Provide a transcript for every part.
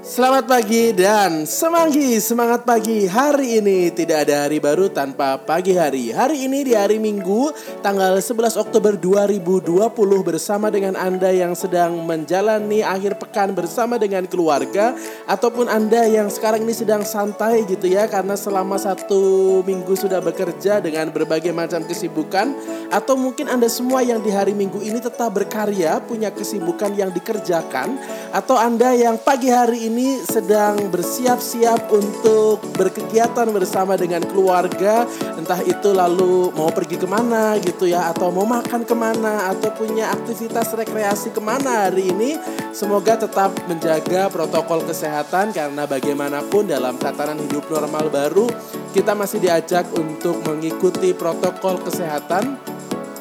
Selamat pagi dan semanggi, semangat pagi. Hari ini tidak ada hari baru tanpa pagi hari. Hari ini di hari Minggu, tanggal 11 Oktober 2020 bersama dengan Anda yang sedang menjalani akhir pekan bersama dengan keluarga ataupun Anda yang sekarang ini sedang santai gitu ya karena selama satu minggu sudah bekerja dengan berbagai macam kesibukan atau mungkin Anda semua yang di hari Minggu ini tetap berkarya, punya kesibukan yang dikerjakan atau Anda yang pagi hari ini ini sedang bersiap-siap untuk berkegiatan bersama dengan keluarga, entah itu lalu mau pergi ke mana gitu ya, atau mau makan ke mana, atau punya aktivitas rekreasi ke mana hari ini, semoga tetap menjaga protokol kesehatan karena bagaimanapun dalam tatanan hidup normal baru, kita masih diajak untuk mengikuti protokol kesehatan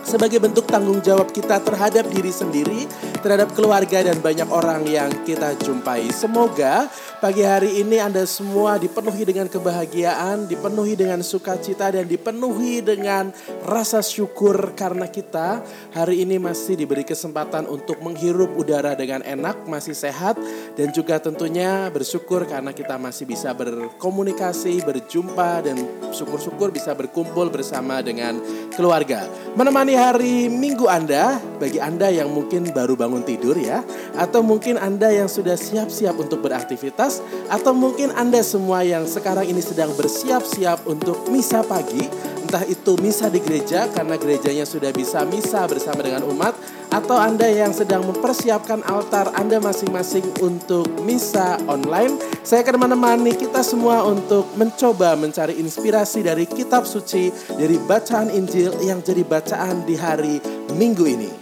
sebagai bentuk tanggung jawab kita terhadap diri sendiri, terhadap keluarga dan banyak orang yang kita jumpai. Semoga pagi hari ini Anda semua dipenuhi dengan kebahagiaan, dipenuhi dengan sukacita dan dipenuhi dengan rasa syukur karena kita hari ini masih diberi kesempatan untuk menghirup udara dengan enak, masih sehat dan juga tentunya bersyukur karena kita masih bisa berkomunikasi, berjumpa dan syukur-syukur bisa berkumpul bersama dengan keluarga. Menemani hari Minggu Anda, bagi Anda yang mungkin baru bangun tidur ya, atau mungkin Anda yang sudah siap-siap untuk beraktivitas, atau mungkin Anda semua yang sekarang ini sedang bersiap-siap untuk misa pagi, entah itu misa di gereja karena gerejanya sudah bisa misa bersama dengan umat, atau Anda yang sedang mempersiapkan altar Anda masing-masing untuk misa online, saya akan menemani kita semua untuk mencoba mencari inspirasi dari kitab suci, dari bacaan Injil yang jadi bacaan di hari Minggu ini.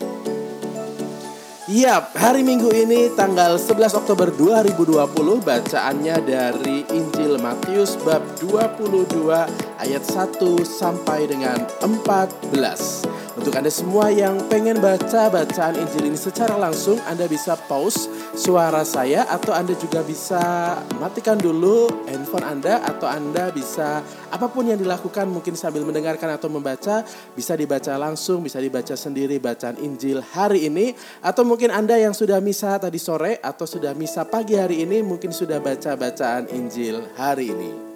Yap, hari Minggu ini tanggal 11 Oktober 2020 bacaannya dari Injil Matius bab 22 ayat 1 sampai dengan 14. Untuk Anda semua yang pengen baca bacaan Injil ini secara langsung, Anda bisa pause suara saya atau Anda juga bisa matikan dulu handphone Anda atau Anda bisa apa pun yang dilakukan mungkin sambil mendengarkan atau membaca bisa dibaca langsung, bisa dibaca sendiri bacaan Injil hari ini atau mungkin Anda yang sudah misa tadi sore atau sudah misa pagi hari ini mungkin sudah baca bacaan Injil hari ini.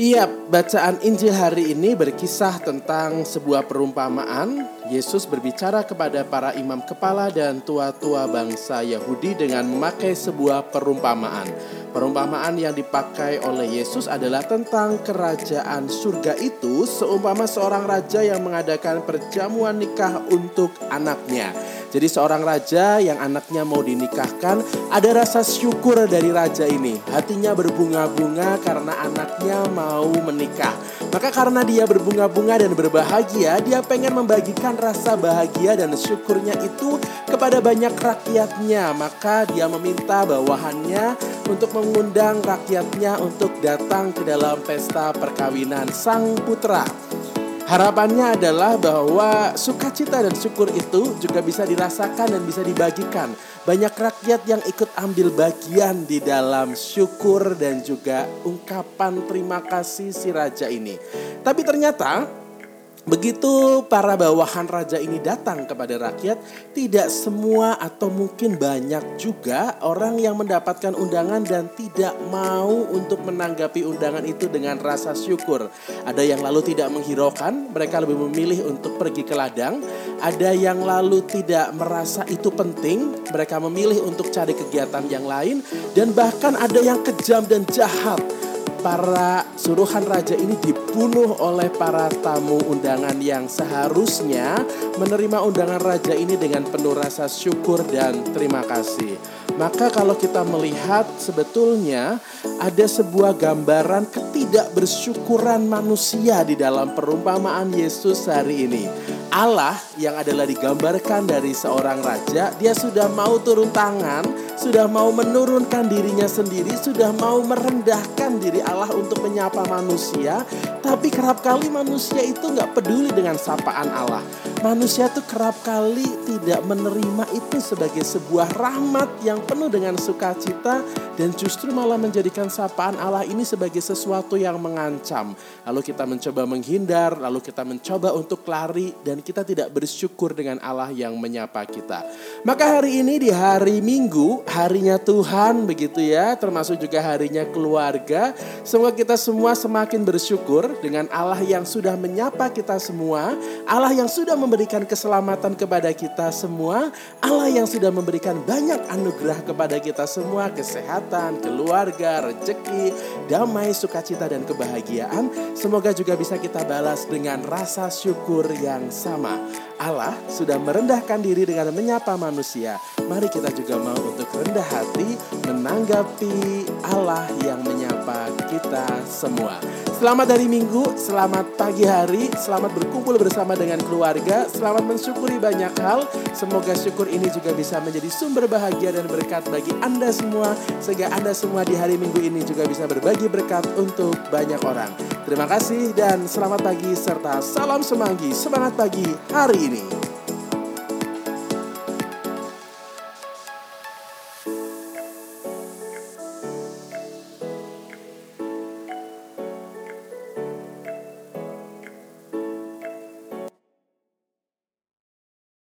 Iya, bacaan Injil hari ini berkisah tentang sebuah perumpamaan. Yesus berbicara kepada para imam kepala dan tua-tua bangsa Yahudi dengan memakai sebuah perumpamaan. Perumpamaan yang dipakai oleh Yesus adalah tentang kerajaan surga itu seumpama seorang raja yang mengadakan perjamuan nikah untuk anaknya. Jadi seorang raja yang anaknya mau dinikahkan, ada rasa syukur dari raja ini. Hatinya berbunga-bunga karena anaknya mau menikah. Maka karena dia berbunga-bunga dan berbahagia, dia pengen membagikan rasa bahagia dan syukurnya itu kepada banyak rakyatnya. Maka dia meminta bawahannya untuk mengundang rakyatnya untuk datang ke dalam pesta perkawinan sang putra. Harapannya adalah bahwa sukacita dan syukur itu juga bisa dirasakan dan bisa dibagikan. Banyak rakyat yang ikut ambil bagian di dalam syukur dan juga ungkapan terima kasih si raja ini. Tapi ternyata Begitu para bawahan raja ini datang kepada rakyat, tidak semua atau mungkin banyak juga orang yang mendapatkan undangan dan tidak mau untuk menanggapi undangan itu dengan rasa syukur. Ada yang lalu tidak menghiraukan, mereka lebih memilih untuk pergi ke ladang. Ada yang lalu tidak merasa itu penting, mereka memilih untuk cari kegiatan yang lain. Dan bahkan ada yang kejam dan jahat para suruhan raja ini dibunuh oleh para tamu undangan yang seharusnya menerima undangan raja ini dengan penuh rasa syukur dan terima kasih. Maka kalau kita melihat sebetulnya ada sebuah gambaran ketidakbersyukuran manusia di dalam perumpamaan Yesus hari ini. Allah yang adalah digambarkan dari seorang raja, dia sudah mau turun tangan, sudah mau menurunkan dirinya sendiri, sudah mau merendahkan diri Allah untuk menyapa manusia, tapi kerap kali manusia itu nggak peduli dengan sapaan Allah. Manusia tuh kerap kali tidak menerima itu sebagai sebuah rahmat yang penuh dengan sukacita dan justru malah menjadikan sapaan Allah ini sebagai sesuatu yang mengancam. Lalu kita mencoba menghindar, lalu kita mencoba untuk lari dan kita tidak bersyukur dengan Allah yang menyapa kita. Maka hari ini di hari Minggu, harinya Tuhan begitu ya, termasuk juga harinya keluarga. Semoga kita semua semakin bersyukur dengan Allah yang sudah menyapa kita semua, Allah yang sudah memberikan keselamatan kepada kita semua, Allah yang sudah memberikan banyak anugerah kepada kita semua, kesehatan, keluarga, rezeki, damai, sukacita dan kebahagiaan. Semoga juga bisa kita balas dengan rasa syukur yang sama. Allah sudah merendahkan diri dengan menyapa manusia. Mari kita juga mau untuk rendah hati menanggapi Allah yang menyapa kita semua. Selamat hari Minggu, selamat pagi hari, selamat berkumpul bersama dengan keluarga, selamat mensyukuri banyak hal. Semoga syukur ini juga bisa menjadi sumber bahagia dan berkat bagi Anda semua, sehingga Anda semua di hari Minggu ini juga bisa berbagi berkat untuk banyak orang. Terima kasih dan selamat pagi serta salam semanggi, semangat pagi hari ini.